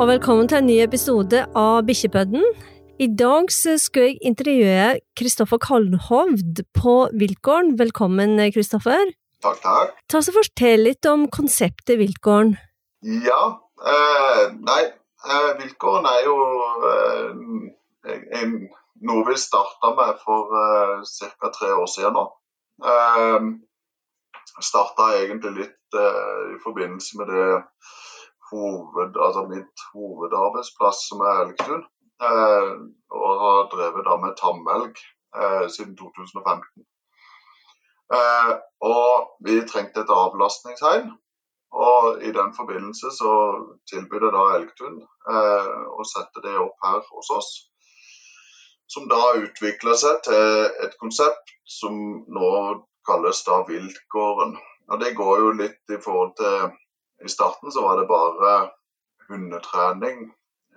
og velkommen til en ny episode av Bikkjepodden. I dag skal jeg intervjue Kristoffer Kalhovd på Viltgården. Velkommen, Kristoffer. Takk, takk. Ta oss og Fortell litt om konseptet Viltgården. Ja, eh, nei, eh, Viltgården er jo eh, en, noe vi starta med for eh, ca. tre år siden nå. Eh, starta egentlig litt eh, i forbindelse med det hoved, altså mitt hovedarbeidsplass som er Elgtun. Eh, og har drevet da med tamelg eh, siden 2015. Eh, og vi trengte et avlastningsheim. Og i den forbindelse så tilbyr da Elgtun eh, å sette det opp her hos oss. Som da utvikler seg til et konsept som nå kalles da Viltgården. Og det går jo litt i forhold til I starten så var det bare hundetrening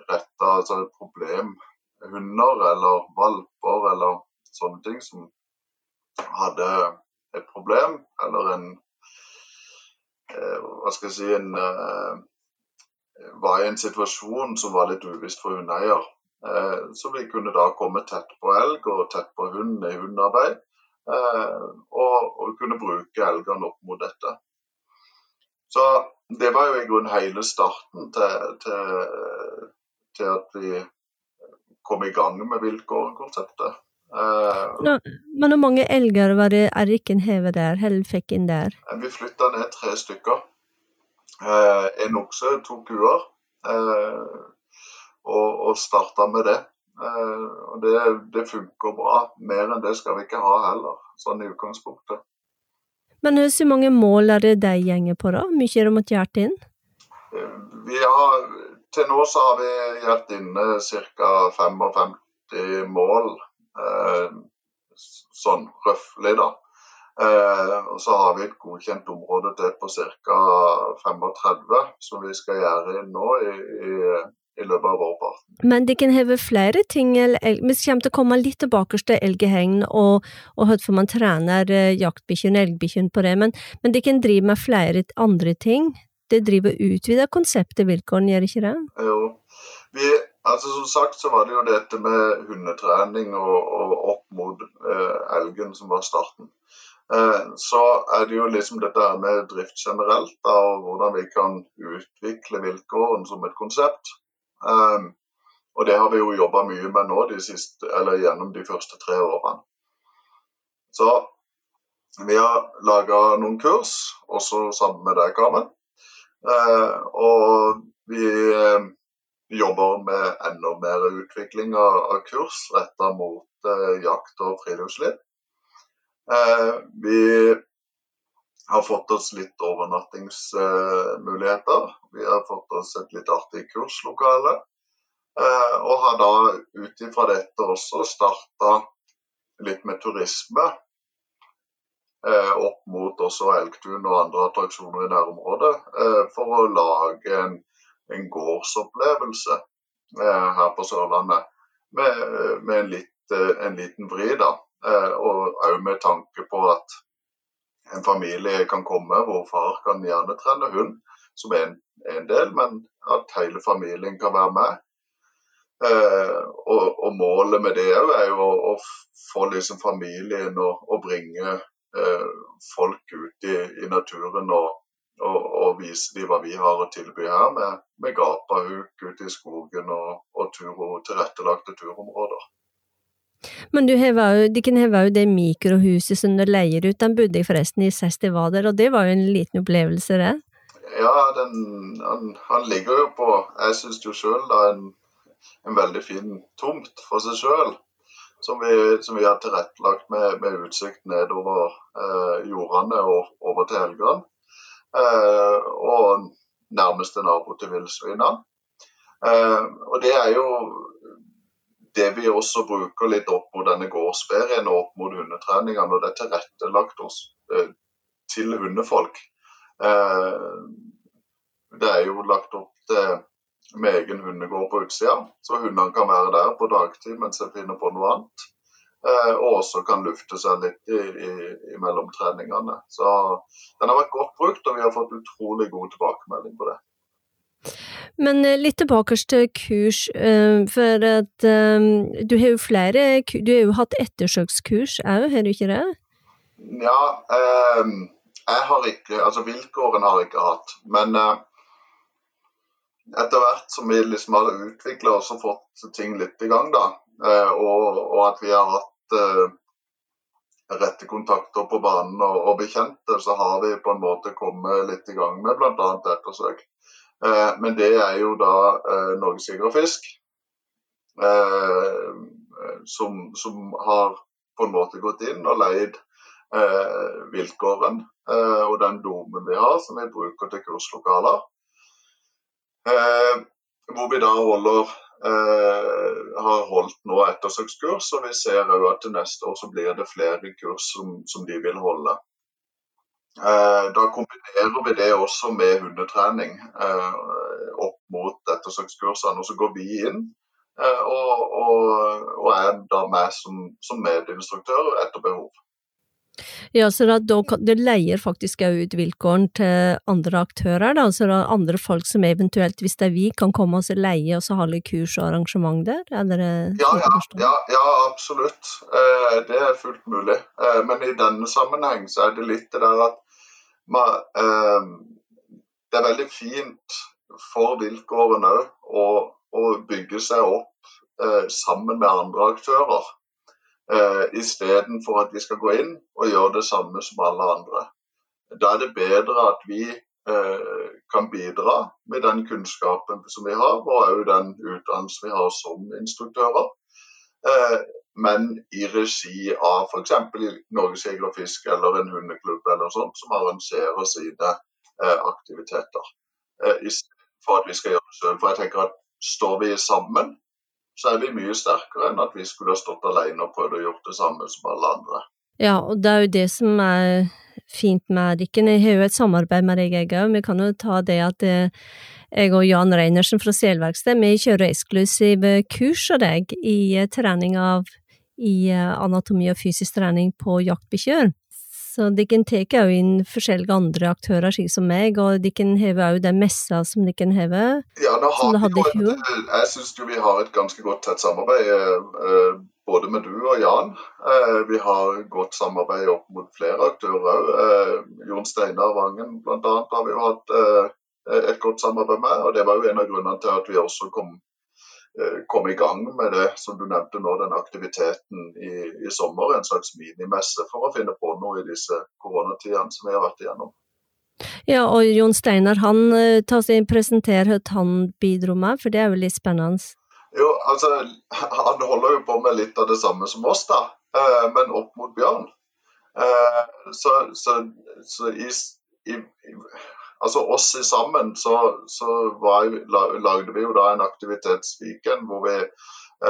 retta altså problemhunder eller valper eller sånne ting som hadde et problem eller en eh, Hva skal jeg si en eh, var i en situasjon som var litt uvisst for hundeeier. Eh, så vi kunne da komme tett på elg og tett på hund i hundearbeid. Og, og kunne bruke elgene opp mot dette. Så det var jo i grunnen hele starten til, til, til at vi kom i gang med vilkårkonseptet. Uh, Nå, men hvor mange elger var det Erriken hevet der, eller fikk inn der? Vi flytta ned tre stykker. Uh, en okse, to kuer. Uh, og, og starta med det. Eh, og det, det funker bra. Mer enn det skal vi ikke ha heller, sånn i utgangspunktet. Men hvor mange mål er det de gjenger på, da? Mye er det måttet gjøre inn? Eh, har til nå så har vi gjort inne ca. 55 mål, eh, sånn røftlig, da. Eh, og så har vi et godkjent område til på ca. 35, som vi skal gjøre inn nå i, i, i løpet av vårparten. Men de kan heve flere ting, vi kommer til å komme litt tilbake til elghegn og, og hvordan man trener jaktbikkjene jaktbikkjen og elgbikkjen på det, men, men de kan drive med flere andre ting? det driver og utvider konseptet vilkårene, gjør ikke det? Jo. Vi, altså Som sagt så var det jo dette med hundetrening og, og opp mot eh, elgen som var starten. Eh, så er det jo liksom dette med drift generelt, da, og hvordan vi kan utvikle vilkårene som et konsept. Eh, og det har vi jo jobba mye med nå de siste, eller gjennom de første tre årene. Så vi har laga noen kurs, også sammen med deg, Carmen. Eh, og vi eh, jobber med enda mer utvikling av kurs retta mot eh, jakt og friluftsliv. Vi har fått oss litt overnattingsmuligheter. Vi har fått oss et litt artig kurslokale. Og har da ut ifra dette også starta litt med turisme Eh, opp mot også Elgtun og andre attraksjoner i nærområdet, eh, for å lage en, en gårdsopplevelse eh, her på Sørlandet med, med en, litt, en, liten vri. da, Og òg med tanke på at en familie kan komme hvor far kan gjerne trene hund, som er en, en del, men at hele familien kan være med. Eh, og, og, målet med det er jo å, å, få liksom familien å, og bringe Eh, folk ut i, i naturen og, og, og, vise dem hva vi har å tilby her, med, med gapahuk ute i skogen og, og tur, tilrettelagte turområder. Men du jo, de kan heve jo det mikrohuset som du leier ut, den bodde jeg forresten i sist jeg var der, og det var jo en liten opplevelse, det? Ja, den, han, han, ligger jo på, jeg syns jo sjøl, en, en veldig fin tomt for seg sjøl som som vi har tilrettelagt med, med utsikt nedover eh, jordene og over til Helgeland. Eh, og nærmeste nabo til villsvinene. Eh, og det er jo det vi også bruker litt opp mot denne gårdsferien og opp mot hundetreninga når det er tilrettelagt oss eh, til hundefolk. Eh, det er jo lagt opp til med egen hundegård på utsida. Så hundene kan være der på dagtid mens jeg finner på noe annet. Eh, og også kan lufte seg litt i, i, i mellomtreningene. Så den har vært godt brukt, og vi har fått utrolig god tilbakemelding på det. Men litt tilbake til kurs, for at du har jo flere Du har jo hatt ettersøkskurs òg, har du ikke det? Ja, jeg har ikke Altså vilkårene har jeg ikke hatt. Men etter hvert som vi liksom har utvikla oss og fått ting litt i gang, da, og, og at vi har hatt rette kontakter på banen og, og, bekjente, så har vi på en måte kommet litt i gang med bl.a. ettersøk. Eh, men det er jo da eh, Norges Jeger eh, som, som, har på en måte gått inn og leid vilkåren og den domen vi har, som vi bruker til kurslokaler. Hvor vi da holder Eh, har holdt nå ettersøkskurs, og vi ser òg at til neste år så blir det flere kurs som, som de vil holde. Eh, da kombinerer vi det også med hundetrening eh, opp mot ettersøkskursene. Og så går vi inn og, og, og er da med som, som medinstruktør etter behov. Ja, så da, da, det leier faktisk òg ut vilkårene til andre aktører, da, så det er andre folk som eventuelt, hvis det er vi, kan komme oss og leie og så holde kurs og arrangement der? Er ja, ja, ja, ja, absolutt. Eh, det er fullt mulig. Eh, men i denne sammenheng så er det litt det der at eh, det er veldig fint for vilkårene å, å, bygge seg opp eh, sammen med andre aktører eh, istedenfor at vi skal gå inn og gjøre det samme som alle andre. Da er det bedre at vi eh, kan bidra med den kunnskapen som vi har, og òg den utdannelsen vi har som instruktører. Eh, men i regi av f.eks. Norges Jeger og Fisk eller en hundeklubb eller sånt, som arrangerer sine eh, aktiviteter. Eh, for at vi skal gjøre det selv. For jeg tenker at står vi sammen, så er vi mye sterkere enn at vi skulle ha stått alene og prøvd å gjøre det samme som alle andre. Ja, og det er jo det som er fint med Rikken. Jeg har jo et samarbeid med deg, jeg òg. Vi kan jo ta det at eh, jeg og Jan Reinersen fra Selverksted, vi kjører eksklusive kurs av deg i eh, trening av i eh, anatomi og fysisk trening på jaktbikkjer. Så de kan ta òg inn forskjellige andre aktører, slik som meg, og de kan heve òg den messa som de kan heve. Ja, nå har vi jo et, jeg syns vi har et ganske godt tett samarbeid, eh, både med du og Jan. Eh, vi har godt samarbeid opp mot flere aktører òg. Jon Steinar Vangen bl.a. har vi jo hatt et godt samarbeid med, og det var jo en av grunnene til at vi også kom komme i gang med det som du nevnte nå, den aktiviteten i, i sommer. En slags minimesse for å finne på noe i disse koronatidene som vi har vært igjennom. Ja, og Jon Steinar, han eh, presenterer hva han bidro med, for det er jo litt spennende? Jo, altså, han holder jo på med litt av det samme som oss, da, eh, men opp mot bjørn. Så, så, så i, i, altså oss sammen, så, så var, lagde vi jo da en aktivitetsweekend hvor vi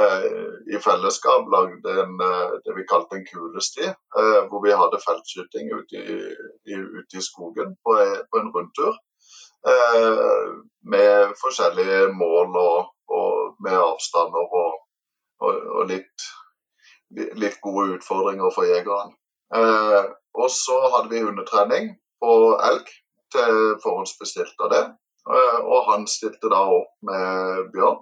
eh, i fellesskap lagde en, eh, det vi kalte en kulesti. Eh, hvor vi hadde feltskyting ute i, i, ute i skogen på, på en rundtur. Eh, med forskjellige mål og, og med avstander og, og, og litt, litt, gode utfordringer for jegerne. Eh, og så hadde vi hundetrening på elg til forhåndsbestilt av det. Eh, og han stilte da opp med bjørn,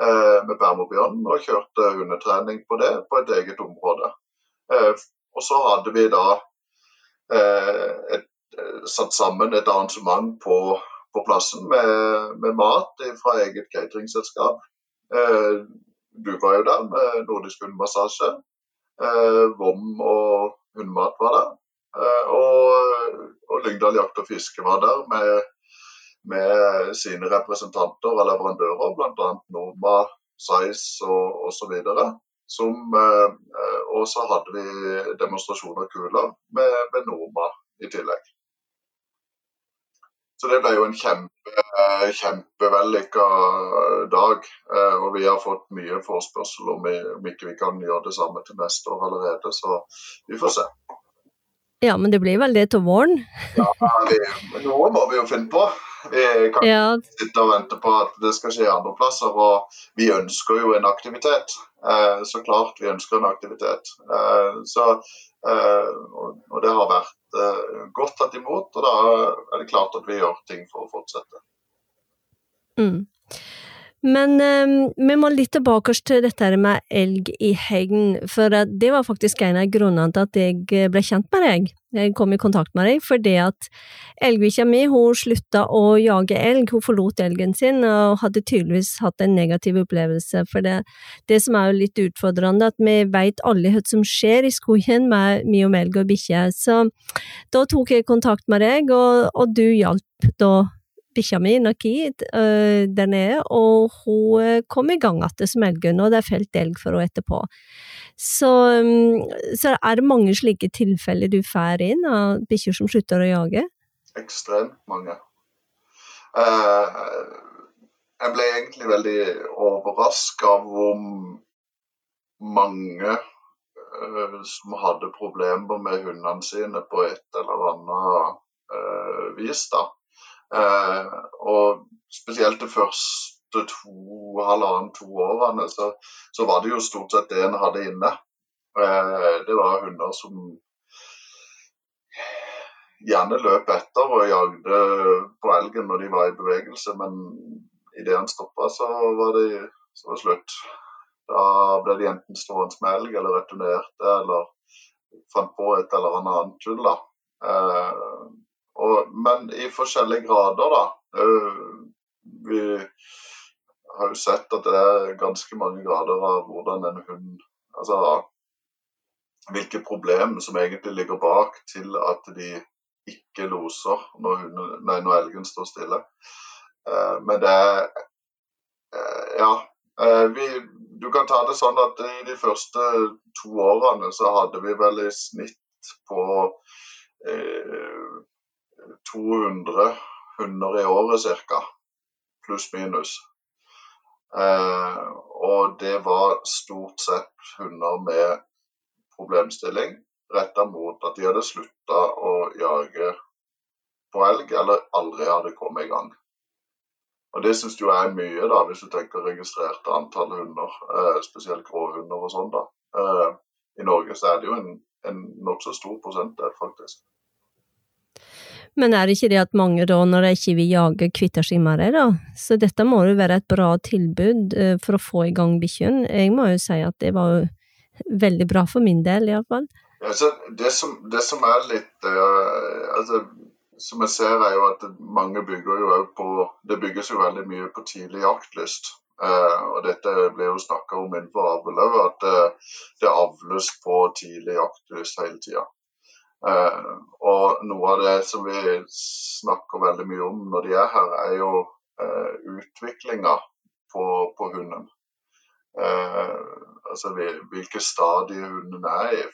eh, med permobjørn, og kjørte hundetrening på det på et eget område. Eh, og så hadde vi da et, satt sammen et arrangement på, på plassen med, med, mat fra eget cateringselskap. Du var jo der med nordisk hundemassasje. Vom og hundemat var der. Og og Lyngdal jakt og fiske var der med, med sine representanter og leverandører, bl.a. Noma, Size og osv. Eh, og så hadde vi demonstrasjon av kuler med, med Noma i tillegg. Så det ble jo en kjempe, kjempevellykka dag. Eh, og vi har fått mye forespørsel om, om ikke vi kan gjøre det samme til neste år allerede. Så vi får se. Ja, men det blir vel det til våren? ja, noe må vi jo finne på. Vi kan ikke ja. sitte og vente på at det skal skje andre plasser. Og vi ønsker jo en aktivitet. Eh, så klart vi ønsker en aktivitet. Eh, så, eh, og det har vært godt tatt imot, og da er det klart at vi gjør ting for å fortsette. Mm. Men um, vi må litt tilbake til dette med elg i hegn, for det var faktisk en av grunnene til at jeg eh, ble kjent med deg. Jeg kom i kontakt med deg fordi at elgbikkja mi hun slutta å jage elg, hun forlot elgen sin og hadde tydeligvis hatt en negativ opplevelse. For det, det som er jo litt utfordrende, at vi veit alle hva som skjer i skogen med mye om elg og bikkje. Så da tok jeg kontakt med deg, og, og du hjalp da bikkja mi, Naki, uh, der nede, og hun øh, kom i gang igjen som elghund, og det er felt elg for henne etterpå. Så, um, så, er det mange slike tilfeller du får inn av bikkjer som slutter å jage? Ekstremt mange. Uh, jeg ble egentlig veldig overraska av hvor mange som hadde problemer med hundene sine på et eller annet vis. da. Eh, og spesielt de første to, halvannen, to årene, så, så, var det jo stort sett det en hadde inne. Eh, det var hunder som gjerne løp etter og jagde på elgen når de var i bevegelse, men idet han stoppa, så var det så var det slutt. Da ble de enten stående med elg eller returnerte eller fant på et eller annet tull. da. Og, men i forskjellige grader, da. Eh, vi har jo sett at det er ganske mange grader av hvordan en hund Altså hvilke problemer som egentlig ligger bak til at de ikke loser når, hunden, nei, når elgen står stille. Eh, men det er eh, Ja. Vi, du kan ta det sånn at i de første to årene så hadde vi vel i snitt på eh, 200 hunder i året ca. Pluss-minus. Eh, og det var stort sett hunder med problemstilling retta mot at de hadde slutta å jage på elg, eller aldri hadde kommet i gang. Og Det syns jeg er mye, da, hvis du tenker registrerte antall hunder, eh, spesielt gråhunder og sånn. da. Eh, I Norge så er det jo en, en nokså stor prosentdel, faktisk. Men er det ikke det at mange da, når de ikke vil jage, kvitter seg med det, da? Så dette må jo være et bra tilbud uh, for å få i gang bikkjene. Jeg må jo si at det var veldig bra for min del, iallfall. Altså, det, det som er litt uh, altså, Som jeg ser, er jo at mange bygger jo på Det bygges jo veldig mye på tidlig jaktlyst. Uh, og dette ble jo snakka om innenfor avl òg, at det avles på tidlig jaktlyst hele tida. Uh, og noe av det som vi snakker veldig mye om når de er her, er jo uh, utviklinga på, på, hunden. Uh, altså hvilke stadier hunden er i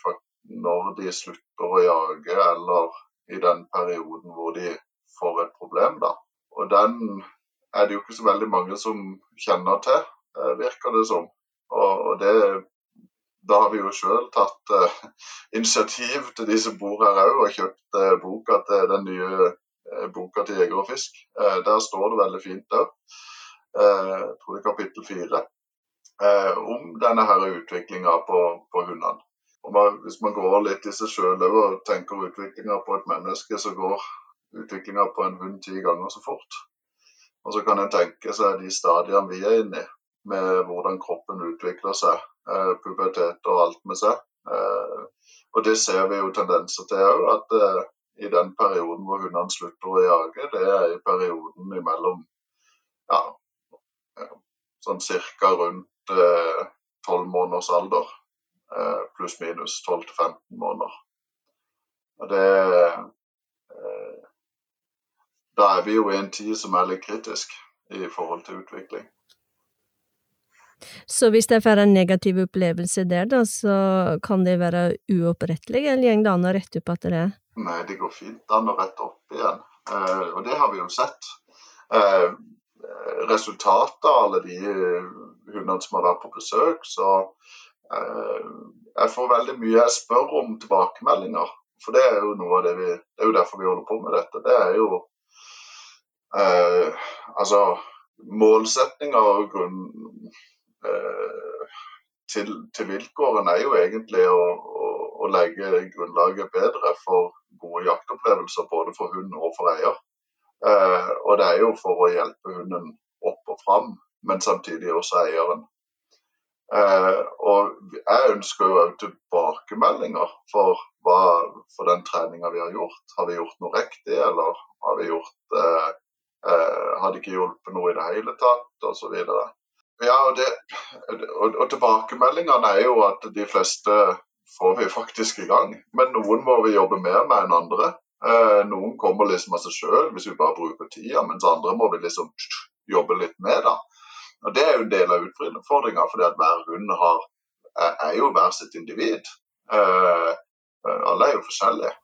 når de slutter å jage, eller i den perioden hvor de får et problem. da. Og den er det jo ikke så veldig mange som kjenner til, virker det som. Og, og det da har vi jo sjøl tatt uh, initiativ til de som bor her òg, og kjøpt uh, boka til den nye uh, boka til Jeger og fisk. der står det veldig fint der, jeg tror det er kapittel fire, om denne her utviklinga på, på hundene. Man, hvis man går litt i seg sjøl og tenker utviklinga på et menneske, så går utviklinga på en hund ti ganger så fort. Og så kan en tenke seg de stadiene vi er inne i, med hvordan kroppen utvikler seg pubertet og alt med seg. Eh, og det ser vi jo tendenser til òg, at eh, i den perioden hvor hundene slutter å jage, det er i perioden imellom ja, sånn cirka rundt tolv måneders alder. Pluss-minus 12-15 måneder. Og det Da er vi jo i en tid som er litt kritisk i forhold til utvikling. Så hvis jeg får en negativ opplevelse der, da, så kan det være uopprettelig, eller går det an å rette opp etter det? Nei, det går fint an å rette opp igjen, eh, og det har vi jo sett. Eh, resultatet av alle de hundene som har vært på besøk, så eh, jeg får veldig mye jeg spør om tilbakemeldinger. For det er jo noe av det vi Det er jo derfor vi holder på med dette. Det er jo eh, Altså målsetninger og grunn Eh, til, til vilkårene er jo egentlig å, å, å, legge grunnlaget bedre for gode jaktopplevelser både for hund og for eier. Eh, og det er jo for å hjelpe hunden opp og fram, men samtidig også eieren. Eh, og jeg ønsker jo tilbakemeldinger for, hva, for den treninga vi har gjort. Har vi gjort noe riktig, eller har vi gjort eh, eh, Har det ikke hjulpet noe i det hele tatt, osv. Ja, og, det, og, og tilbakemeldingene er jo at de fleste får vi faktisk i gang. Men noen må vi jobbe mer med enn andre. Eh, noen kommer liksom av seg sjøl hvis vi bare bruker tida, mens andre må vi liksom jobbe litt med. da. Og Det er jo en del av utfordringa, fordi at hver hund har, er jo hver sitt individ. Eh, alle er jo forskjellige.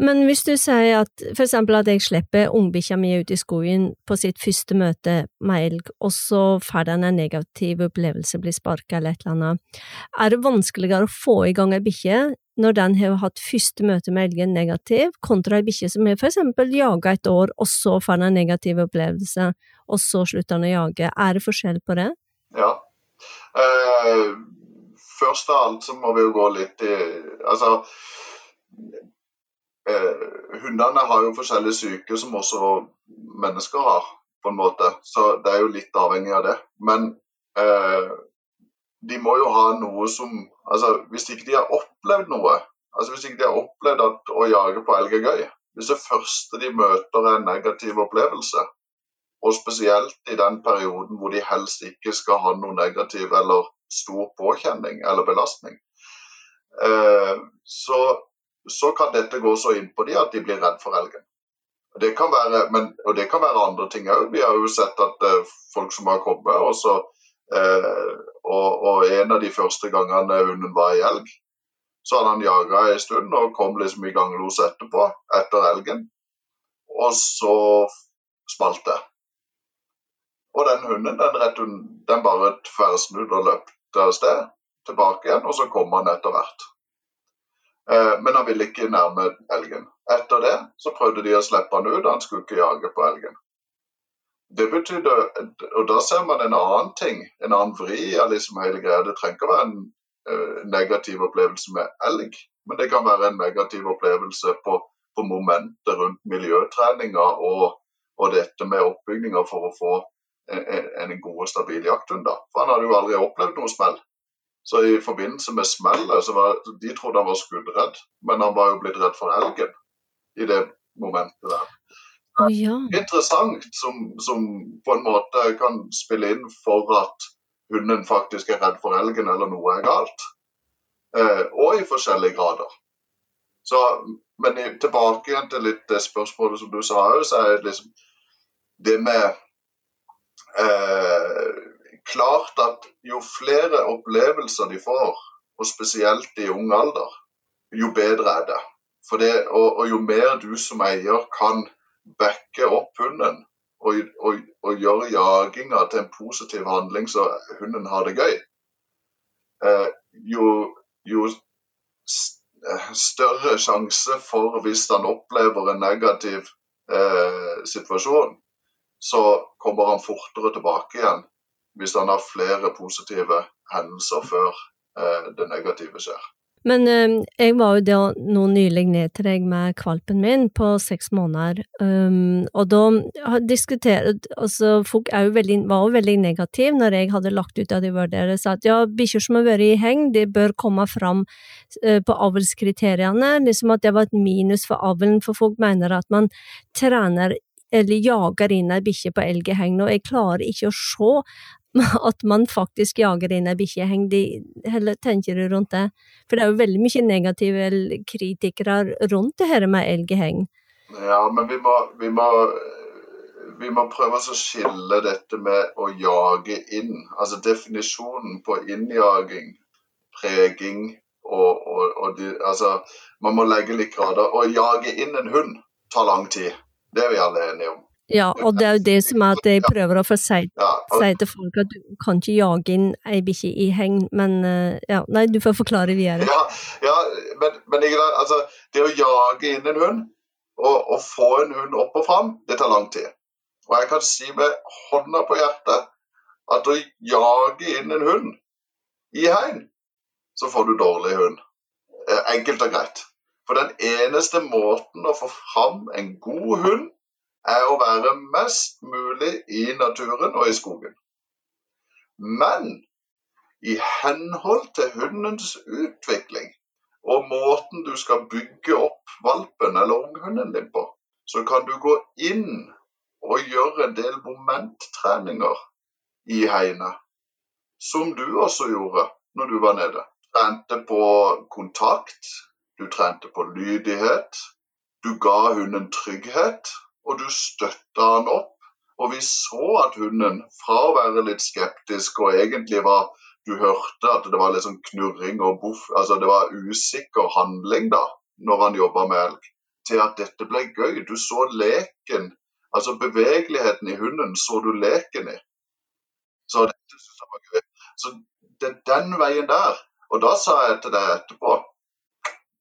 Men hvis du sier at for eksempel at jeg slipper ungbikkja mi ut i skogen på sitt første møte med elg, og så får den en negativ opplevelse, blir sparka eller et eller annet, er det vanskeligere å få i gang ei bikkje når den har hatt første møte med elgen negativ, kontra ei bikkje som har for eksempel jaga et år, og så får den en negativ opplevelse, og så slutter den å jage. Er det forskjell på det? Ja. Uh, først av alt så må vi jo gå litt i Altså eh, hundene har jo forskjellige syke som også mennesker har, på en måte. Så det er jo litt avhengig av det. Men eh, de må jo ha noe som altså Hvis ikke de har opplevd noe, altså hvis ikke de har opplevd at å jage på elg er gøy Hvis det første de møter er en negativ opplevelse, og spesielt i den perioden hvor de helst ikke skal ha noe negativ eller stor påkjenning eller belastning, eh, så så kan dette gå så inn på de at de blir redd for elgen. Det kan være, men, og det kan være andre ting òg. Vi har jo sett at uh, folk som har kommet, og, så, uh, og, og, en av de første gangene hunden var i elg, så hadde han jaga en stund og kom liksom i ganglos etterpå, etter elgen. Og så smalt det. Og den hunden den, rett, den bare tverrsnudde og løp av sted tilbake igjen, og så kom han etter hvert. Eh, men han ville ikke nærme elgen. Etter det så prøvde de å slippe han ut, han skulle ikke jage på elgen. Det betydde, og Da ser man en annen ting, en annen vri av liksom hele greia. Det trenger ikke å være en uh, negativ opplevelse med elg, men det kan være en negativ opplevelse på, på momentet rundt miljøtreninga og, og, dette med oppbygninga for å få en, en, god og stabil jakthund. For han hadde jo aldri opplevd noe smell. Så i forbindelse med smellet så var De trodde han var skuddredd, men han var jo blitt redd for elgen i det momentet der. Oh, ja. Interessant som, som, på en måte kan spille inn for at hunden faktisk er redd for elgen eller noe er galt. Eh, og i forskjellige grader. Så, men tilbake igjen til litt det spørsmålet som du sa òg, så er det liksom det med eh, klart at jo flere opplevelser de får, og spesielt i ung alder, jo bedre er det. det og, og, jo mer du som eier kan backe opp hunden og, og, og gjøre jaginga til en positiv handling så hunden har det gøy, eh, jo, jo eh, større sjanse for hvis han opplever en negativ eh, situasjon, så kommer han fortere tilbake igjen hvis han har flere positive hendelser før eh, det negative skjer. Men øh, jeg var jo da nå nylig ned til deg med kvalpen min på seks måneder, um, og da diskuterte altså Folk veldig, var jo veldig negative når jeg hadde lagt ut at de vurderte, sa at ja, bikkjer som har vært i heng, de bør komme fram uh, på avlskriteriene, liksom at det var et minus for avlen, for folk mener at man trener eller jager inn ei bikkje på elgeheng og jeg klarer ikke å se at man faktisk jager inn ei bikkje. heller tenker du rundt det? For det er jo veldig mye negative kritikere rundt det her med elgheng. Ja, men vi må, vi må, vi må prøve å skille dette med å jage inn. Altså definisjonen på innjaging, preging og, og, og de, altså, Man må legge litt grader. Å jage inn en hund tar lang tid. Det er vi alle enige om. Ja, og det er jo det som er at jeg prøver å få si, si til folk at du kan ikke jage inn ei bikkje i heng, men eh, ja, nei, du får forklare videre. Ja, ja men, men altså, det å jage inn en hund, og, og, få en hund opp og fram, det tar lang tid. Og jeg kan si med hånda på hjertet at å jage inn en hund i heng, så får du dårlig hund. Eh, enkelt og greit. For den eneste måten å få fram en god hund er å være mest mulig i naturen og i skogen. Men i henhold til hundens utvikling og måten du skal bygge opp valpen eller unghunden din på, så kan du gå inn og gjøre en del momenttreninger i hegnet. Som du også gjorde når du var nede. Trente på kontakt, du trente på lydighet. Du ga hunden trygghet, og du støtta han opp. Og vi så at hunden, fra å være litt skeptisk og egentlig var Du hørte at det var litt sånn knurring og boff, altså det var usikker handling da, når han jobba med elg, til at dette ble gøy. Du så leken, altså bevegeligheten i hunden, så du leken i. Så gøy. Så det er den veien der. Og da sa jeg til deg etterpå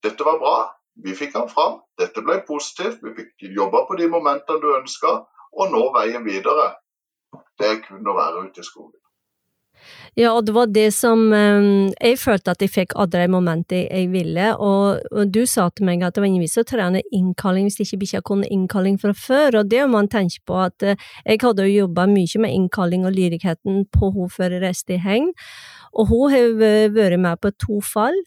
dette var bra, vi fikk han fram, dette ble positivt, vi fikk jobba på de momentene du ønska, og nå veien videre, det er kun å være ute i skogen. Ja, og det var det som um, Jeg følte at jeg fikk alle de momentene jeg ville, og, du sa til meg at det var ingen vits å trene innkalling hvis ikke bikkja kunne innkalling fra før, og det må man tenke på at uh, jeg hadde jo jobba mye med innkalling og lydigheten på henne før jeg reiste i hegn, og hun har vært med på to fall.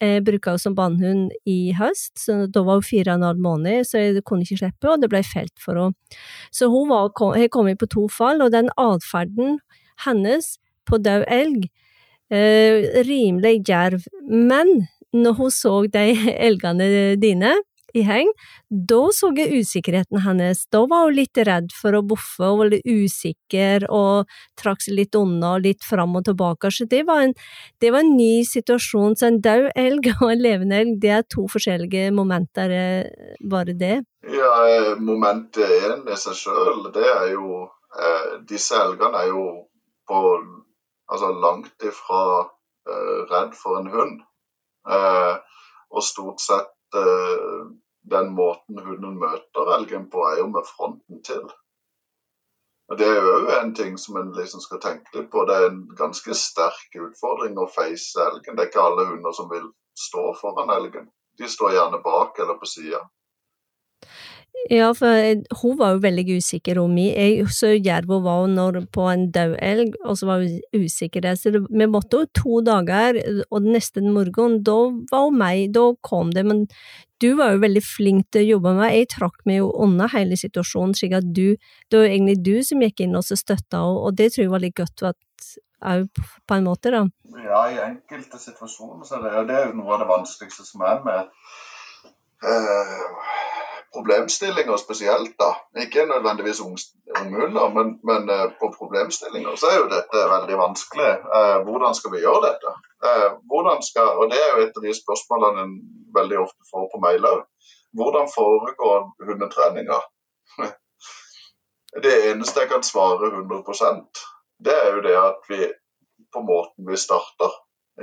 Jeg bruker henne som bannhund i høst, så da var hun fire og en halv måned, så jeg kunne ikke slippe, og det ble felt for henne. Så hun har kommet på to fall, og den atferden hennes på død elg, eh, rimelig djerv. Men når hun så de elgene dine i heng, da så jeg usikkerheten hennes. Da var hun litt redd for å boffe, og litt usikker og trakk seg litt unna og litt fram og tilbake. Så det var en, det var en ny situasjon. Så en død elg og en levende elg, det er to forskjellige momenter, eh, bare det. Ja, momentet moment én i seg sjøl, det er jo eh, Disse elgene er jo på altså langt ifra uh, redd for en hund. Uh, og stort sett uh, den måten hunden møter elgen på, er jo med fronten til. Og Det er jo en ting som en liksom skal tenke litt på. Det er en ganske sterk utfordring å face elgen. Det er ikke alle hunder som vil stå foran elgen. De står gjerne bak eller på sida. Ja, for hun var jo veldig usikker om meg. Jeg så jerv hun var når, på en død elg, og så var hun usikker. Så vi måtte jo to dager, og neste morgen, da var hun meg, da kom det. Men du var jo veldig flink til å jobbe med. Jeg trakk meg jo unna hele situasjonen, slik at du, det var egentlig du som gikk inn og støtta henne, og det tror jeg var litt godt òg, på en måte, da. Ja, i enkelte situasjoner så er det, det er jo noe av det vanskeligste som er med uh problemstillinger spesielt, da. Ikke nødvendigvis unghunder, men, men uh, på problemstillinger så er jo dette veldig vanskelig. Uh, hvordan skal vi gjøre dette? Hvordan skal, og Det er jo et av de spørsmålene en veldig ofte får på mail òg. Hvordan foregår hundetreninga? det eneste jeg kan svare 100% det er jo det at vi på måten vi starter.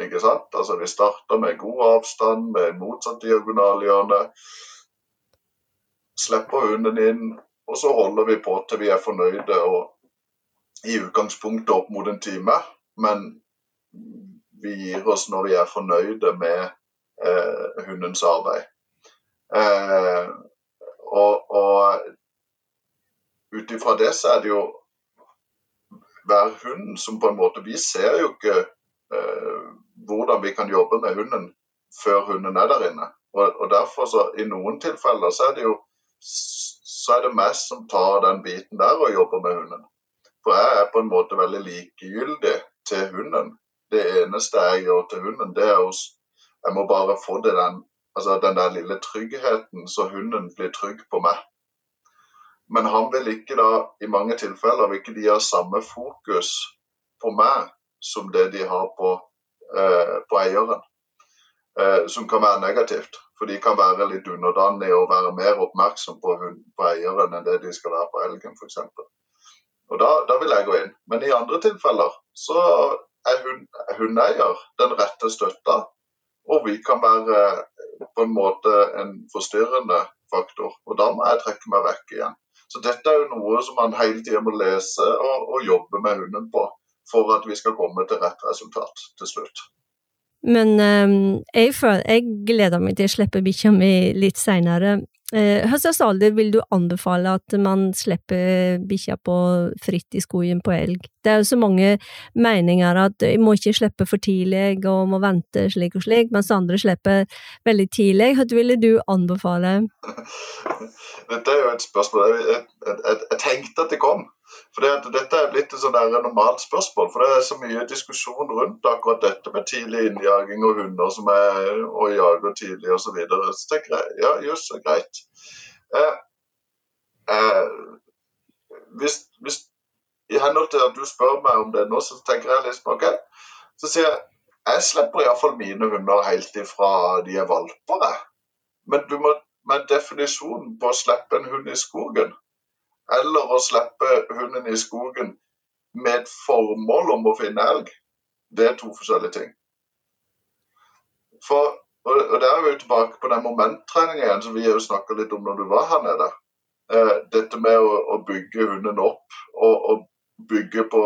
Ikke sant? Altså Vi starter med god avstand, med motsatt diagonalhjørne slipper hunden inn, og så holder vi på til vi er fornøyde og i utgangspunktet opp mot en time. Men vi gir oss når vi er fornøyde med eh, hundens arbeid. Eh, og, og ut ifra det så er det jo hver hund som på en måte Vi ser jo ikke eh, hvordan vi kan jobbe med hunden før hunden er der inne. Og, og derfor så i noen tilfeller så er det jo så er det meg som tar den biten der og jobber med hunden. For jeg er på en måte veldig likegyldig til hunden. Det eneste jeg gjør til hunden, det er å Jeg må bare få det den, altså den der lille tryggheten, så hunden blir trygg på meg. Men han vil ikke da, i mange tilfeller, vil ikke de ha samme fokus på meg som det de har på, eh, på eieren. Eh, som kan være negativt. For de kan være litt underdanige og være mer oppmerksom på, hund, på eieren enn det de skal være på elgen, f.eks. Og da, da, vil jeg gå inn. Men i andre tilfeller så er hund, hundeeier den rette støtta. Og vi kan være på en måte en forstyrrende faktor. Og da må jeg trekke meg vekk igjen. Så dette er jo noe som man hele tida må lese og, og jobbe med hunden på for at vi skal komme til rett resultat til slutt. Men um, jeg, føler, jeg gleder meg til å slippe bikkja mi litt seinere. Eh, Hvilken alder vil du anbefale at man slipper bikkja på fritt i skogen på elg? Det er jo så mange meninger at jeg må ikke slippe for tidlig og må vente slik og slik, mens andre slipper veldig tidlig. Hva ville du anbefale? Dette er jo et spørsmål jeg, jeg, jeg, jeg tenkte at det kom. For det, Dette er blitt et sånn normalt spørsmål. For det er så mye diskusjon rundt akkurat dette med tidlig innjaging og hunder som er og jager tidlig osv. Så, videre. så tenker jeg ja, jøss, greit. Eh, eh, hvis, hvis, I henhold til at du spør meg om det nå, så tenker jeg liksom OK. Så sier jeg jeg slipper iallfall mine hunder helt ifra de er valper. Må, men definisjonen på å slippe en hund i skogen eller å slippe hunden i skogen med et formål om å finne elg, det er to forskjellige ting. For, og Der er vi tilbake på den momenttreningen igjen som vi jo snakka litt om når du var her nede. Eh, dette med å, bygge hunden opp og, og bygge på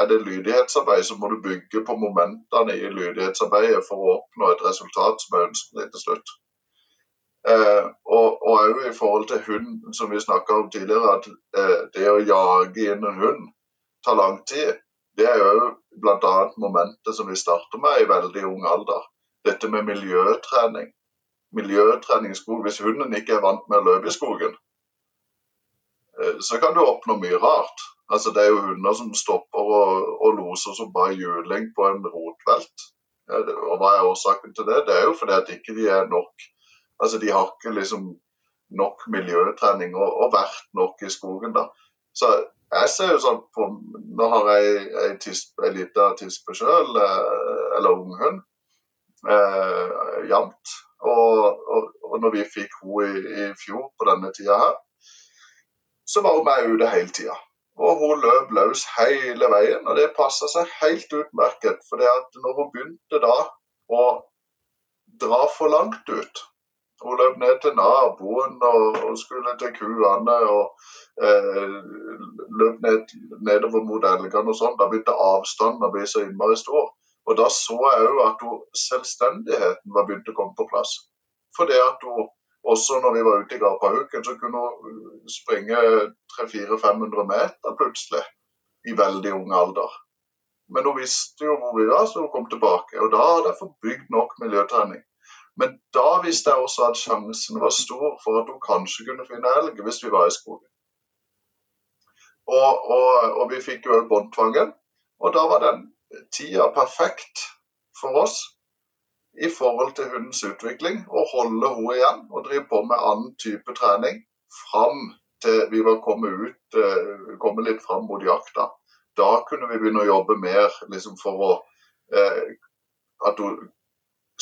Er det lydighetsarbeid, så må du bygge på momentene i lydighetsarbeidet for å oppnå et resultat som er ønskelig til slutt. Eh, og òg i forhold til hund, som vi snakka om tidligere, at eh, det å jage inn en hund tar lang tid. Det er jo bl.a. momentet som vi starter med i veldig ung alder. Dette med miljøtrening. Miljøtrening i skog. Hvis hunden ikke er vant med å løpe i skogen, eh, så kan du oppnå mye rart. Altså, det er jo hunder som stopper og, og loser som bare juling på en rotvelt. Ja, og Hva er årsaken til det? Det er jo fordi at ikke de er nok Altså, de har ikke liksom nok miljøtrening og, og vært nok i skogen, da. Så jeg ser jo sånn på Nå har jeg ei, tispe, lita tispe sjøl, eh, eller unghund, eh, jevnt. Og, og, og, når vi fikk henne i, i, fjor på denne tida her, så var hun med ute hele tida. Og hun løp løs hele veien, og det passa seg helt utmerket. For når hun begynte da å dra for langt ut, hun løp ned til naboen og, og skulle til kuene og eh, løp ned, nedover mot elgene og sånn. Da begynte avstanden å bli så innmari stor. Og da så jeg òg at hun, selvstendigheten var begynt å komme på plass. Fordi at hun også når vi var ute i Garpahuken, så kunne hun springe 300-400-500 meter plutselig. I veldig ung alder. Men hun visste jo hvor vi var, så hun kom tilbake. Og da hadde jeg fått bygd nok miljøtrening. Men da visste jeg også at sjansen var stor for at hun kanskje kunne finne elg hvis vi var i skogen. Og, og, og vi fikk jo båndtvangen, og da var den tida perfekt for oss i forhold til hundens utvikling å holde henne igjen og drive på med annen type trening fram til vi var kommet ut, eh, kommet litt fram mot jakta. Da kunne vi begynne å jobbe mer liksom for å eh, at hun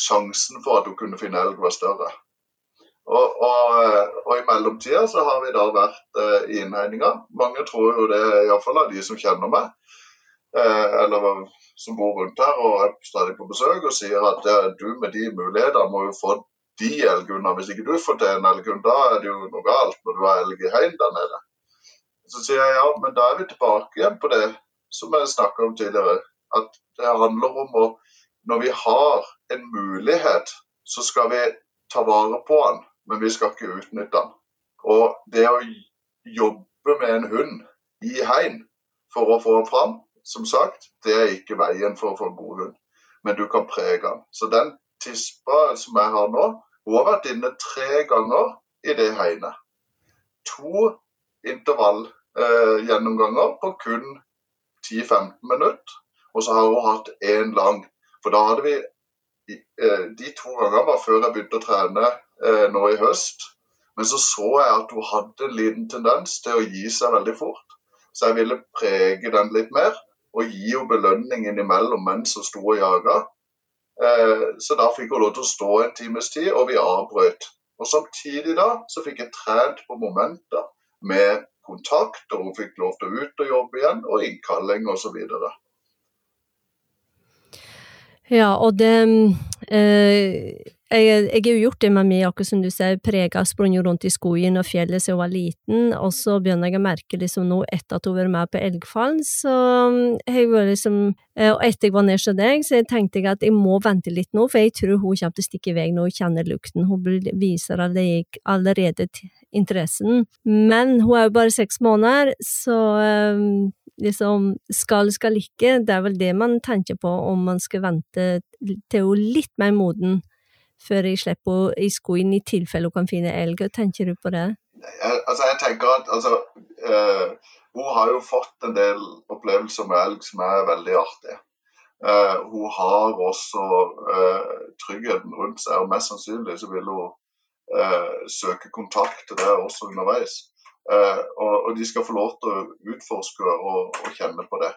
sjansen for at hun kunne finne elg, var større. Og, og, og, I mellomtida så har vi da vært eh, i innhegninga. Mange tror jo det, iallfall av de som kjenner meg, eh, eller som bor rundt her og er stadig på besøk, og sier at ja, du med de mulighetene må jo få de elghundene. Hvis ikke du får til en elghund, da er det jo noe galt når du har elg i heim der nede. Så sier jeg ja, men da er vi tilbake igjen på det som jeg snakka om tidligere. At det handler om å når vi har en mulighet, så skal vi ta vare på den, men vi skal ikke utnytte den. Og det å jobbe med en hund i hegn for å få den fram, som sagt, det er ikke veien for å få en god hund. Men du kan prege den. Så den tispa som jeg har nå, hun har vært inne tre ganger i det hegnet. To intervallgjennomganger eh, på kun 10-15 minutter. Og så har hun hatt én lang for da hadde vi De to gangene var før jeg begynte å trene eh, nå i høst. Men så så jeg at hun hadde en liten tendens til å gi seg veldig fort. Så jeg ville prege den litt mer og gi henne belønning innimellom mens hun sto og jaga. Eh, så da fikk hun lov til å stå en times tid, og vi avbrøt. Og Samtidig da så fikk jeg trent på momenter med kontakt, og hun fikk lov til å ut og jobbe igjen, og innkalling osv. Ja, og det eh, jeg, jeg har jo gjort det med meg, akkurat som du sier, prega, sprunget rundt i skogen og fjellet siden jeg var liten, og så begynner jeg å merke liksom nå, etter at hun har vært med på Elgfallen, så jeg var liksom eh, Og etter jeg var nede hos deg, så tenkte jeg at jeg må vente litt nå, for jeg tror hun kommer til å stikke i vei når hun kjenner lukten. Hun viser allerede interessen. Men hun er jo bare seks måneder, så liksom skal, skal ikke, det er vel det man tenker på om man skal vente til hun er litt mer moden før jeg slipper i skoen i tilfelle hun kan finne elg. Tenker du på det? Jeg, altså, jeg tenker at altså, uh, Hun har jo fått en del opplevelser med elg som er veldig artige. Uh, hun har også uh, tryggheten rundt seg, og mest sannsynlig så vil hun søke kontakt til det også underveis. Og, og, de skal få lov til å utforske og, og kjenne på det.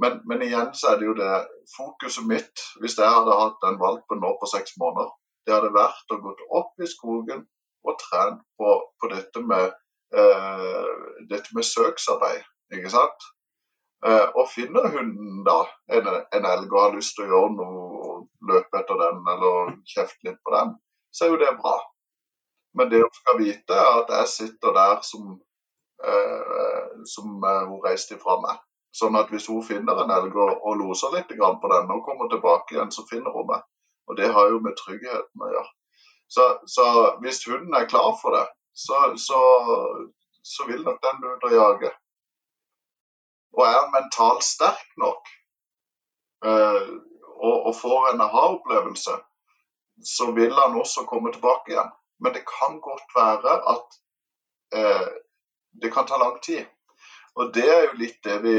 Men, men, igjen så er det jo det fokuset mitt, hvis jeg hadde hatt den valpen nå på seks måneder, det hadde vært å gå opp i skogen og trent på, på dette, med, eh, dette med søksarbeid, ikke sant. Eh, og finner hunden da en, en, elg og har lyst til å gjøre noe, løpe etter den eller kjefte litt på den, så er jo det bra. Men det hun skal vite, er at jeg sitter der som, eh, som eh, hun reiste ifra meg. Sånn at hvis hun finner en elg og, og loser litt på den og kommer tilbake igjen, så finner hun meg. Og det har jo med tryggheten å gjøre. Så, så hvis hunden er klar for det, så, så, så vil nok den ut og jage. Og er mentalt sterk nok eh, og, og, får en aha-opplevelse, så vil han også komme tilbake igjen. Men det kan godt være at eh, det kan ta lang tid. Og det er jo litt det vi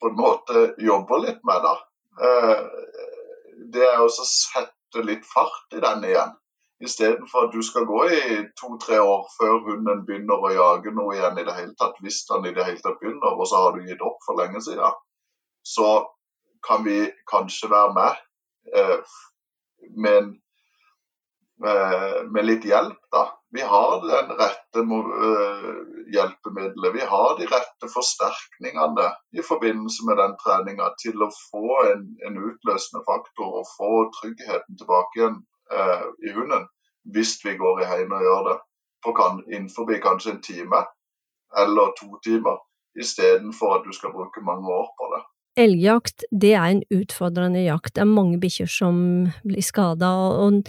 på en måte jobber litt med, da. Eh, det er å sette litt fart i den igjen. Istedenfor at du skal gå i to-tre år før hunden begynner å jage noe igjen i det hele tatt, hvis den i det hele tatt begynner, og så har du gitt opp for lenge siden. Så kan vi kanskje være med eh, med, eh, med, litt hjelp, da. Vi har den rette uh, hjelpemiddelet. Vi har de rette forsterkningene i forbindelse med den treninga til å få en, en, utløsende faktor og få tryggheten tilbake igjen eh, i hunden hvis vi går i heiene og gjør det på kan, innenfor kanskje en time eller to timer, istedenfor at du skal bruke mange år på det. Elgjakt, det er en utfordrende jakt. Det er mange bikkjer som blir skada, og,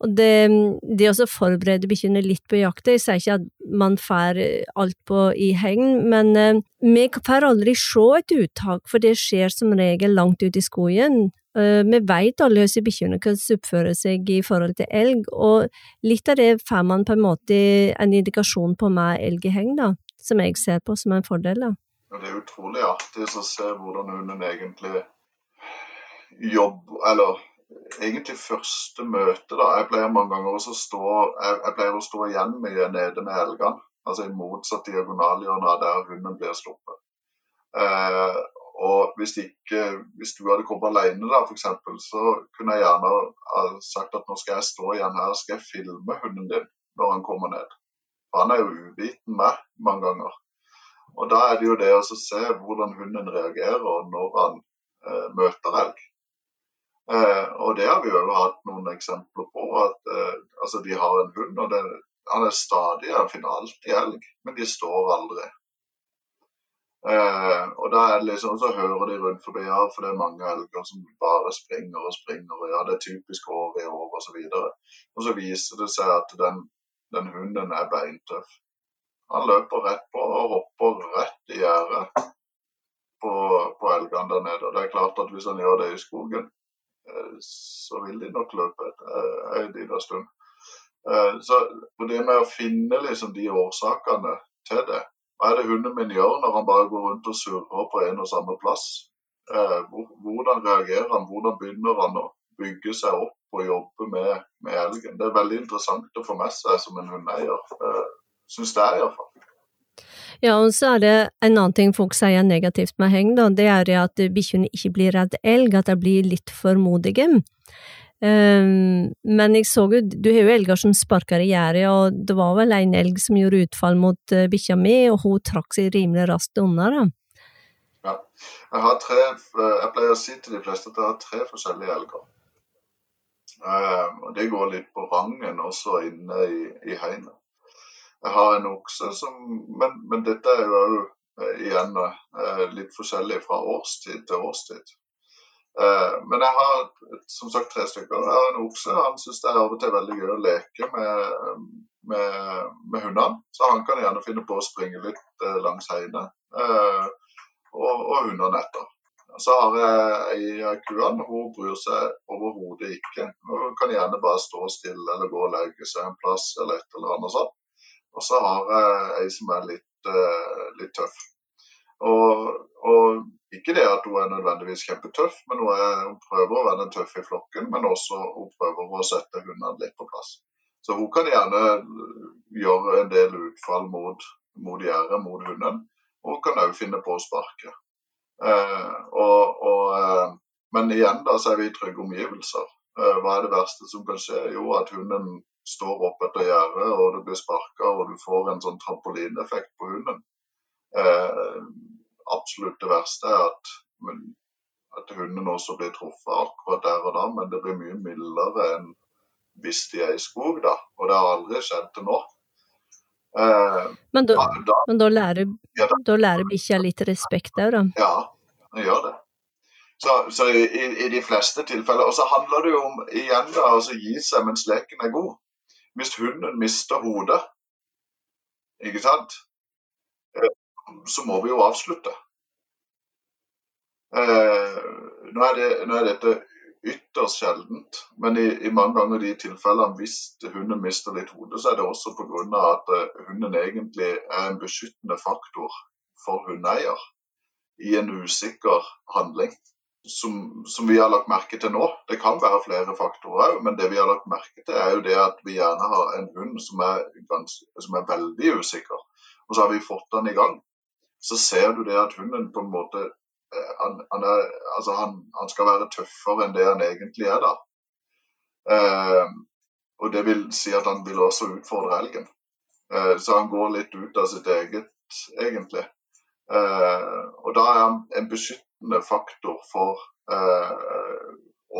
og det, det å forberede bikkjene litt på jakta Jeg sier ikke at man får alt på i hegn, men eh, vi får aldri se et uttak, for det skjer som regel langt ute i skogen. Eh, vi vet alle hvordan bikkjene kan oppføre seg i forhold til elg, og litt av det får man på en måte en indikasjon på med elg i hegn, da, som jeg ser på som en fordel. da. Det er utrolig artig å se hvordan hunden egentlig jobber Eller egentlig første møte, da. Jeg pleier mange ganger å stå, jeg, jeg pleier å stå igjen med nede med elgene. Altså i motsatt diagonalhjørne der hunden blir sluppet. Eh, og hvis, ikke, hvis, du hadde kommet alene, da, f.eks., så kunne jeg gjerne ha sagt at nå skal jeg stå igjen her, skal jeg filme hunden din når han kommer ned. For han er jo uviten meg mange ganger. Og Da er det jo det å se hvordan hunden reagerer når han eh, møter elg. Eh, og Det har vi jo hatt noen eksempler på. at eh, altså De har en hund, og det, han er stadig, han finner alltid elg, men de står aldri. Eh, og da er det liksom, Så hører de rundt forbi, ja, for det er mange elger som bare springer og springer. ja, Det er typisk år i år osv. Og, så og så viser det seg at den, den hunden er beintøff. Han løper rett på og hopper rett i gjerdet på, på elgene der nede. Og det er klart at hvis han gjør det i skogen, eh, så vil de nok løpe en liten stund. Eh, så det med å finne liksom de årsakene til det Hva er det hunden min gjør når han bare går rundt og surrer på en og samme plass? Eh, hvordan reagerer han? Hvordan begynner han å bygge seg opp og jobbe med, med elgen? Det er veldig interessant å få med seg som en hundeeier syns det iallfall. Ja, og så er det en annen ting folk sier negativt med heng, da, det er at bikkjene ikke blir redd elg, at de blir litt for modige. Um, men jeg så jo, du har jo elger som sparker i gjerdet, og det var vel en elg som gjorde utfall mot uh, bikkja mi, og hun trakk seg rimelig raskt unna, da. Ja. Jeg har tre, jeg pleier å si til de fleste at jeg har tre forskjellige elger. Uh, og Det går litt på rangen også inne i, i heinet. Jeg har en okse som Men, men dette er jo uh, igjen uh, litt forskjellig fra årstid til årstid. men jeg har som sagt tre stykker. Jeg har en okse. Han syns det er av og til veldig gøy å leke med, med, med hundene. Så han kan gjerne finne på å springe litt langs heiene. og, og hundene etter. Så har jeg ei kuene. Hun bryr seg overhodet ikke. Hun kan gjerne bare stå stille eller gå og legge seg en plass eller et eller annet sånt. Og så har jeg ei som er litt, uh, litt tøff. Og, og, ikke det at hun er nødvendigvis kjempetøff, men hun, er, hun prøver å være den tøffe i flokken. Men også hun prøver å sette hundene litt på plass. Så hun kan gjerne gjøre en del utfall mot, mot gjerdet, mot hunden. Og hun kan òg finne på å sparke. Eh, og, og, eh, men igjen da, så er vi i trygge omgivelser. Eh, hva er det verste som kan skje? Jo, at hunden står opp etter gjerdet, og det blir sparka, og du får en sånn trampolineffekt på hunden. Eh, absolutt det verste er at, at hunden også blir truffet akkurat der og da, men det blir mye mildere enn hvis de er i skog, da. Og det har aldri skjedd til nå. Eh, men da, da, men da lærer, ja, da lærer bikkja litt respekt òg, da? Ja, den gjør det. Så, så i, i, de fleste tilfeller Og så handler det jo om igjen da, altså gi seg mens leken er god. Hvis hunden mister hodet, ikke sant, eh, så må vi jo avslutte. Eh, nå, er det, nå er dette ytterst sjeldent. Men i, i, mange ganger de tilfellene hvis hunden mister litt hodet, så er det også pga. at uh, hunden egentlig er en beskyttende faktor for hundeeier i en usikker handling. Som, som, vi har lagt merke til nå. Det kan være flere faktorer òg, men det vi har lagt merke til, er jo det at vi gjerne har en hund som er, som er veldig usikker. Og så har vi fått den i gang. Så ser du det at hunden på en måte Eh, han, han, er, altså han, han, skal være tøffere enn det han egentlig er, da. Eh, og det vil si at han vil også utfordre elgen. Eh, så han går litt ut av sitt eget, egentlig. Eh, og da er han en beskyttende faktor for, eh,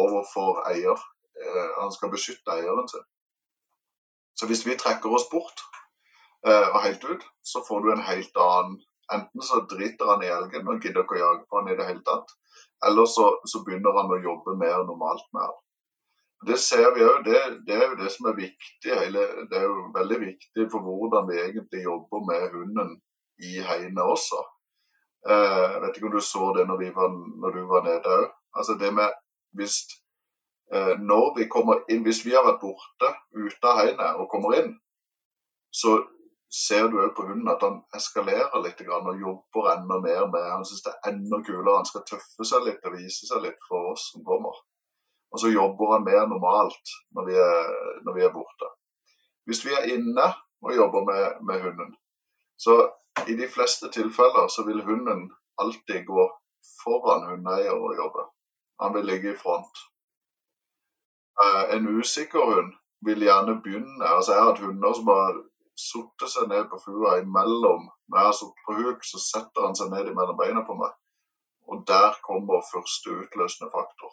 overfor eier. Eh, han skal beskytte eieren sin. Så hvis vi trekker oss bort og helt ut, så får du en helt annen Enten så driter han i elgen og gidder ikke å jage på han i det hele tatt, eller så, så begynner han å jobbe mer normalt med han. Det ser vi òg, det, det, er jo det som er viktig. Det er jo veldig viktig for hvordan vi egentlig jobber med hunden i heiene også. Eh, jeg vet ikke om du så det når, var, når du var nede òg. Altså det med hvis, eh, når vi kommer inn, hvis vi har vært borte ute av hegnet og kommer inn, så ser du òg på hunden at han eskalerer litt og jobber enda mer med Han syns det er enda kulere. Han skal tøffe seg litt og vise seg litt for oss som kommer. Og så jobber han mer normalt når vi er, når vi er borte. Hvis vi er inne og jobber med, med, hunden, så i de fleste tilfeller så vil hunden alltid gå foran hundeeier og jobbe. Han vil ligge i front. Uh, en usikker hund vil gjerne begynne altså Jeg har hatt hunder som har satt seg ned på fua imellom. Når jeg har sittet på huk, så setter han seg ned mellom beina på meg. Og der kommer første utløsende faktor.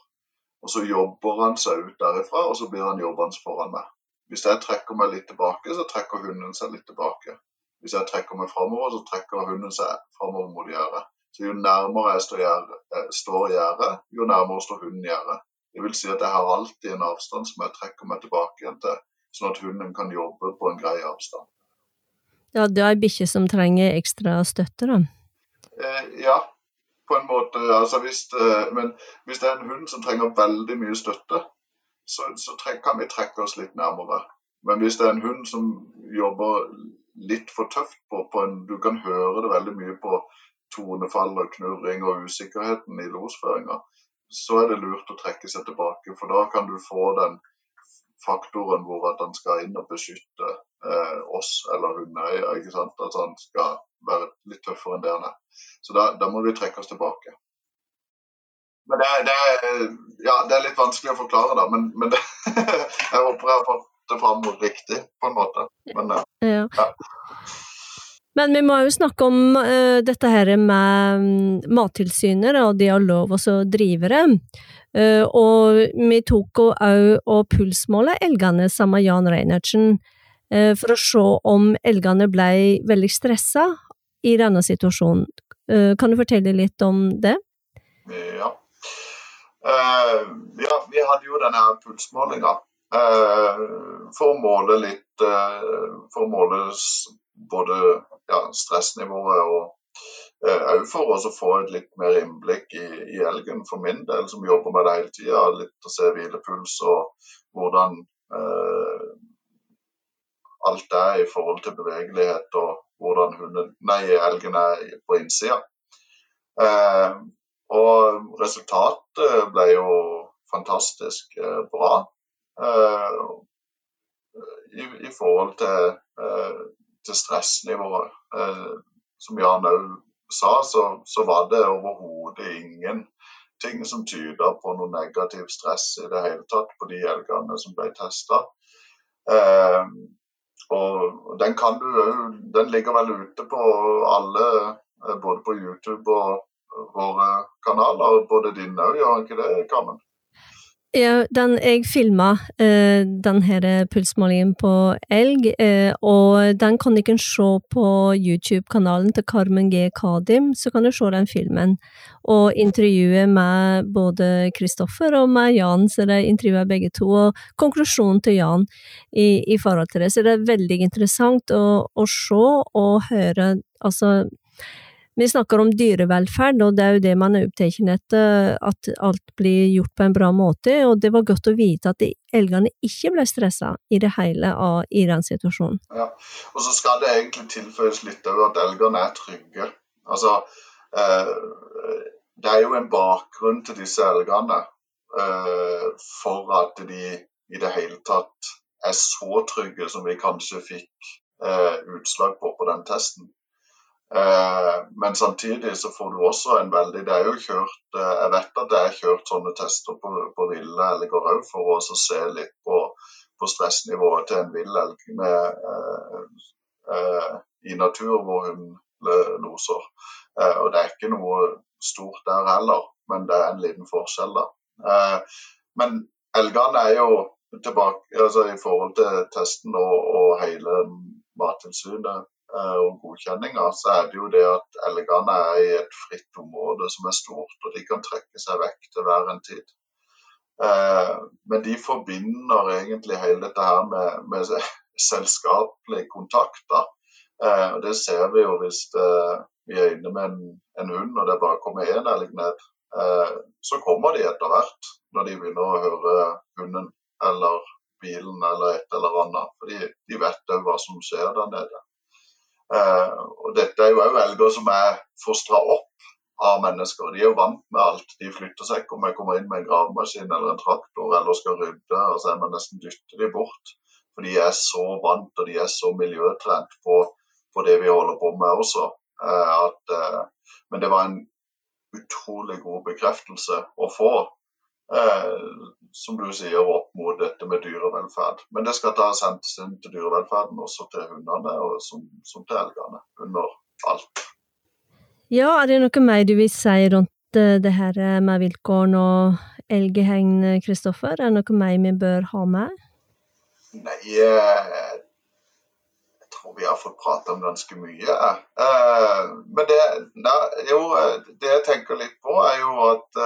Og så jobber han seg ut derifra, og så blir han jobbende foran meg. Hvis jeg trekker meg litt tilbake, så trekker hunden seg litt tilbake. Hvis jeg trekker meg framover, så trekker hunden seg framover mot gjerdet. Så jo nærmere jeg står, gjerdet, jo nærmere står hunden gjerdet. Det vil si at jeg har alltid en avstand som jeg trekker meg tilbake igjen til, sånn at hunden kan jobbe på en grei avstand. Ja, det er ei bikkje som trenger ekstra støtte, da? Eh, ja, på en måte. Altså hvis, eh, men hvis det er en hund som trenger veldig mye støtte, så, så kan vi trekke oss litt nærmere. Men hvis det er en hund som jobber litt for tøft på, på en Du kan høre det veldig mye på tonefall og knurring og usikkerheten i losføringa. Så er det lurt å trekke seg tilbake, for da kan du få den faktoren hvor at han skal inn og beskytte eh, oss eller hundeeier. ikke sant? At han skal være litt tøffere enn det han er. Så da, da må vi trekke oss tilbake. Men det, det, ja, det, er litt vanskelig å forklare, da. Men, men det, jeg håper jeg har fått det fram riktig, på en måte. Men, ja. ja. Men vi må jo snakke om uh, dette her med um, Mattilsynet og de har lov å drive det. Uh, og vi tok òg og pulsmåla elgene sammen med Jan Reinertsen uh, for å se om elgene ble veldig stressa i denne situasjonen. kan du fortelle litt om det? Ja. ja vi hadde jo denne pulsmålinga for å måle litt For å måle både ja, stressnivået og òg uh, for å få et litt mer innblikk i, i, elgen, for min del, som jobber med det hele tida. Litt å se hvilepuls og hvordan eh, alt er i forhold til bevegelighet og hvordan hunden, nei, elgen er på innsida. Eh, og resultatet ble jo fantastisk bra. I, I, forhold til til stressnivået. Eh, som Jan òg sa, så, så, var det overhodet ingenting som tyda på noe negativt stress i det hele tatt på de elgene som ble testa. Eh, og den kan du Den ligger vel ute på alle, eh, både på YouTube og våre kanaler. Både dine òg, gjør ikke det, Carmen? Ja, den, jeg filma denne den pulsmålingen på elg, uh, og den kan ikke se på YouTube-kanalen til Carmen G. Kadim, så kan du se den filmen. Og intervjuet med både Kristoffer og med Jan, så de intervjuer begge to, og konklusjonen til Jan i, i forhold til det. Så det er veldig interessant å, å se og høre, altså vi snakker om dyrevelferd, og det er jo det man er opptatt etter, at alt blir gjort på en bra måte, og det var godt å vite at elgene ikke ble stressa i det hele av, i den situasjonen. Ja, og så skal det egentlig tilføyes litt over at elgene er trygge. Altså, eh, det er jo en bakgrunn til disse elgene eh, for at de i det hele tatt er så trygge som vi kanskje fikk eh, utslag på på den testen. Eh, men samtidig så får du også en veldig Det er jo kjørt eh, Jeg vet at det er kjørt sånne tester på, på ville elger òg, for å se litt på, på, stressnivået til en vill elg eh, eh, i natur hvor hun loser. Eh, og det er ikke noe stort der heller, men det er en liten forskjell, da. Eh, men elgene er jo tilbake altså i forhold til testen og, og hele Mattilsynet og godkjenninger, så er det jo det at elgene er i et fritt område som er stort, og de kan trekke seg vekk til hver en tid. Eh, men de forbinder egentlig hele dette her med, med selskapelig kontakt. da. Eh, og Det ser vi jo hvis vi er inne med en, en, hund og det bare kommer én elg ned. Så kommer de etter hvert, når de begynner å høre hunden eller bilen eller et eller annet. De, de vet òg hva som skjer der nede. Uh, og dette er jo òg elger som er fostra opp av mennesker. De er jo vant med alt. De flytter seg ikke om jeg kommer inn med en gravemaskin eller en traktor eller skal rydde, og så er man nesten dytter de bort. For de er så vant og de er så miljøtrent på, på det vi holder på med også. Uh, at, uh, men det var en utrolig god bekreftelse å få eh, som du sier, opp mot dette med dyrevelferd. Men det skal da sendes inn til dyrevelferden også til hundene og som, som til elgene under alt. Ja, er det noe mer du vil si rundt eh, det her med vilkårene og elgehegn, Kristoffer? Er det noe mer vi bør ha med? Nei, eh, jeg tror vi har fått prate om ganske mye. Eh, men det, jo, det jeg tenker litt på, er jo at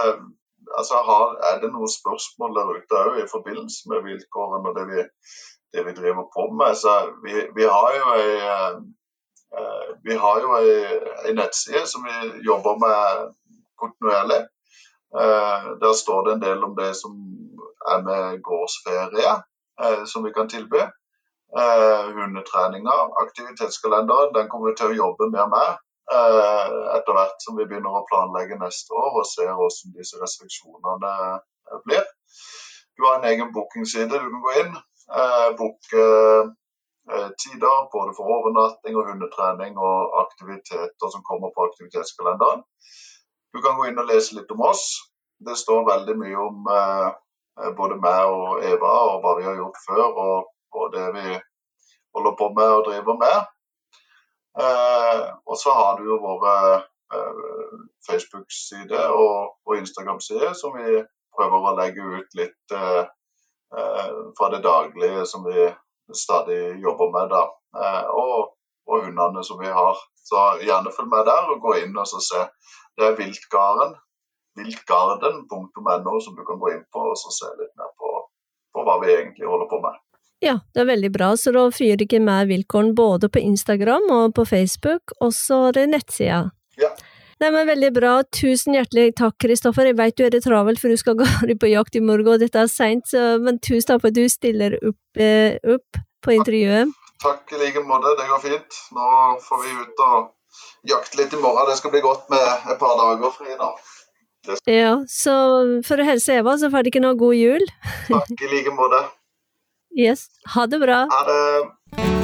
altså, har, er det noen spørsmål der ute òg i forbindelse med vilkårene og det vi, det vi driver på med? Så vi, vi har jo ei uh, vi har jo ei, nettside som vi jobber med kontinuerlig. Uh, der står det en del om det som er med gårdsferie, som vi kan tilby. hundetreninger, aktivitetskalenderen, den kommer vi til å jobbe mer med. Eh, etter hvert som vi begynner å planlegge neste år og ser hvordan disse restriksjonene eh, blir. Du har en egen bookingside du kan gå inn. Eh, booke tider både for overnatting og hundetrening og aktiviteter som kommer på aktivitetskalenderen. Du kan gå inn og lese litt om oss. Det står veldig mye om både meg og Eva og hva vi har gjort før og, og det vi holder på med og driver med. Eh, og så har du jo våre eh, Facebook-side og, og Instagram-side som vi prøver å legge ut litt eh, eh, fra det daglige som vi stadig jobber med. da. Eh, og, og hundene som vi har. Så gjerne følg med der og gå inn og se. Det er Viltgarden, viltgarden.no som du kan gå inn på og se litt mer på, på hva vi egentlig holder på med. Ja, det er veldig bra, så da fyrer ikke med vilkårene både på Instagram og på Facebook, og så er det nettsida. Ja. Nei, men Veldig bra. Tusen hjertelig takk, Kristoffer. Jeg vet du er det travelt, for du skal gå på jakt i morgen, og dette er seint, men tusen takk for at du stiller opp, eh, opp på intervjuet. Takk i like måte, det går fint. Nå får vi ut og jakte litt i morgen. Det skal bli godt med et par dager fri nå. Ja, så for å helse Eva, så får du ikke noe god jul. Takk i like måte. Yes. Ha det bra. Ha det.